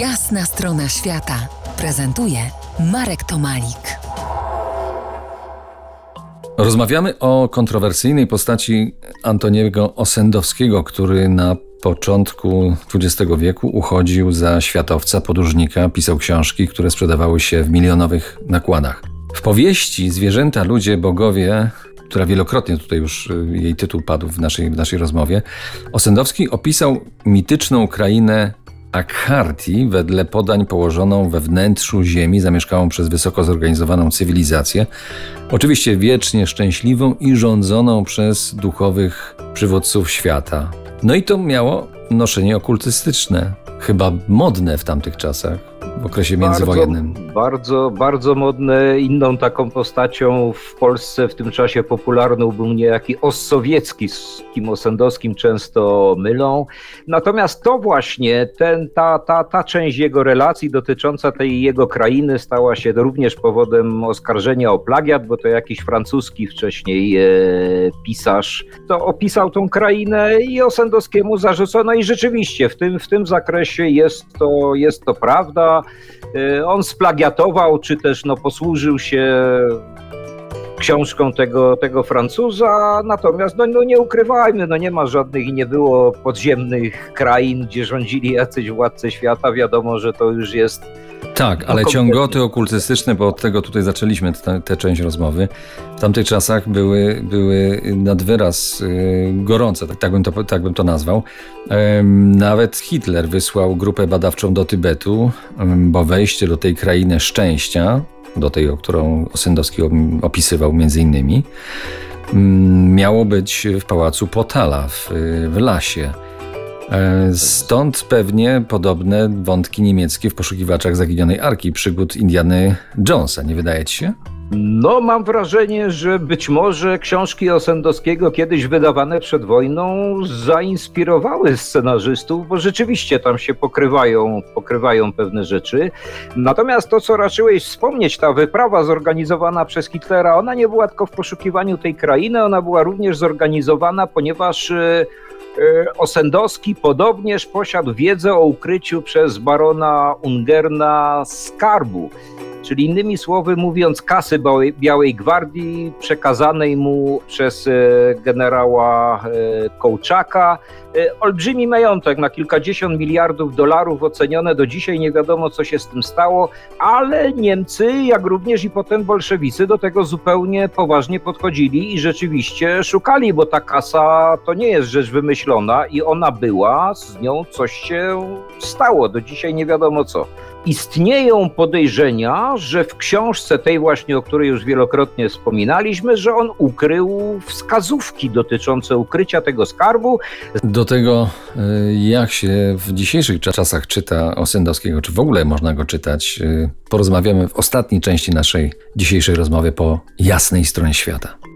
Jasna strona świata prezentuje Marek Tomalik. Rozmawiamy o kontrowersyjnej postaci Antoniego Osendowskiego, który na początku XX wieku uchodził za światowca, podróżnika, pisał książki, które sprzedawały się w milionowych nakładach. W powieści Zwierzęta, ludzie, bogowie, która wielokrotnie tutaj już y, jej tytuł padł w naszej, w naszej rozmowie, Osendowski opisał mityczną krainę Akharti, wedle podań położoną we wnętrzu ziemi, zamieszkałą przez wysoko zorganizowaną cywilizację, oczywiście wiecznie szczęśliwą i rządzoną przez duchowych przywódców świata. No i to miało noszenie okultystyczne, chyba modne w tamtych czasach w okresie międzywojennym. Bardzo, bardzo, bardzo modne. Inną taką postacią w Polsce w tym czasie popularną był niejaki Ossowiecki, z kim Osendowskim często mylą. Natomiast to właśnie, ten, ta, ta, ta część jego relacji dotycząca tej jego krainy stała się również powodem oskarżenia o plagiat, bo to jakiś francuski wcześniej e, pisarz to opisał tą krainę i Osendowskiemu zarzucono i rzeczywiście w tym, w tym zakresie jest to, jest to prawda. Y, on splagiatował, czy też no, posłużył się książką tego, tego Francuza, natomiast no, no nie ukrywajmy, no nie ma żadnych i nie było podziemnych krain, gdzie rządzili jacyś władcy świata, wiadomo, że to już jest tak, ale no, ciągoty okultystyczne, bo od tego tutaj zaczęliśmy tę część rozmowy, w tamtych czasach były, były nad wyraz y, gorące, tak, tak, bym to, tak bym to nazwał. Nawet Hitler wysłał grupę badawczą do Tybetu, bo wejście do tej krainy szczęścia, do tej, o którą Osendowski opisywał między innymi, miało być w pałacu Potala w, w Lasie. E, stąd pewnie podobne wątki niemieckie w poszukiwaczach zaginionej arki przygód Indiany Jonesa, nie wydaje ci się? No, mam wrażenie, że być może książki Osendowskiego kiedyś wydawane przed wojną zainspirowały scenarzystów, bo rzeczywiście tam się pokrywają, pokrywają pewne rzeczy. Natomiast to, co raczyłeś wspomnieć, ta wyprawa zorganizowana przez Hitlera, ona nie była tylko w poszukiwaniu tej krainy, ona była również zorganizowana, ponieważ E, Osendowski podobnież posiadł wiedzę o ukryciu przez barona Ungerna skarbu, czyli innymi słowy mówiąc kasy Białej Gwardii przekazanej mu przez e, generała e, Kołczaka. Olbrzymi majątek na kilkadziesiąt miliardów dolarów ocenione do dzisiaj, nie wiadomo co się z tym stało, ale Niemcy, jak również i potem bolszewicy do tego zupełnie poważnie podchodzili i rzeczywiście szukali, bo ta kasa to nie jest rzecz wymyślona, wymyślona i ona była, z nią coś się stało. Do dzisiaj nie wiadomo co. Istnieją podejrzenia, że w książce tej właśnie, o której już wielokrotnie wspominaliśmy, że on ukrył wskazówki dotyczące ukrycia tego skarbu. Do tego, y, jak się w dzisiejszych czasach czyta Osendowskiego, czy w ogóle można go czytać, y, porozmawiamy w ostatniej części naszej dzisiejszej rozmowy po jasnej stronie świata.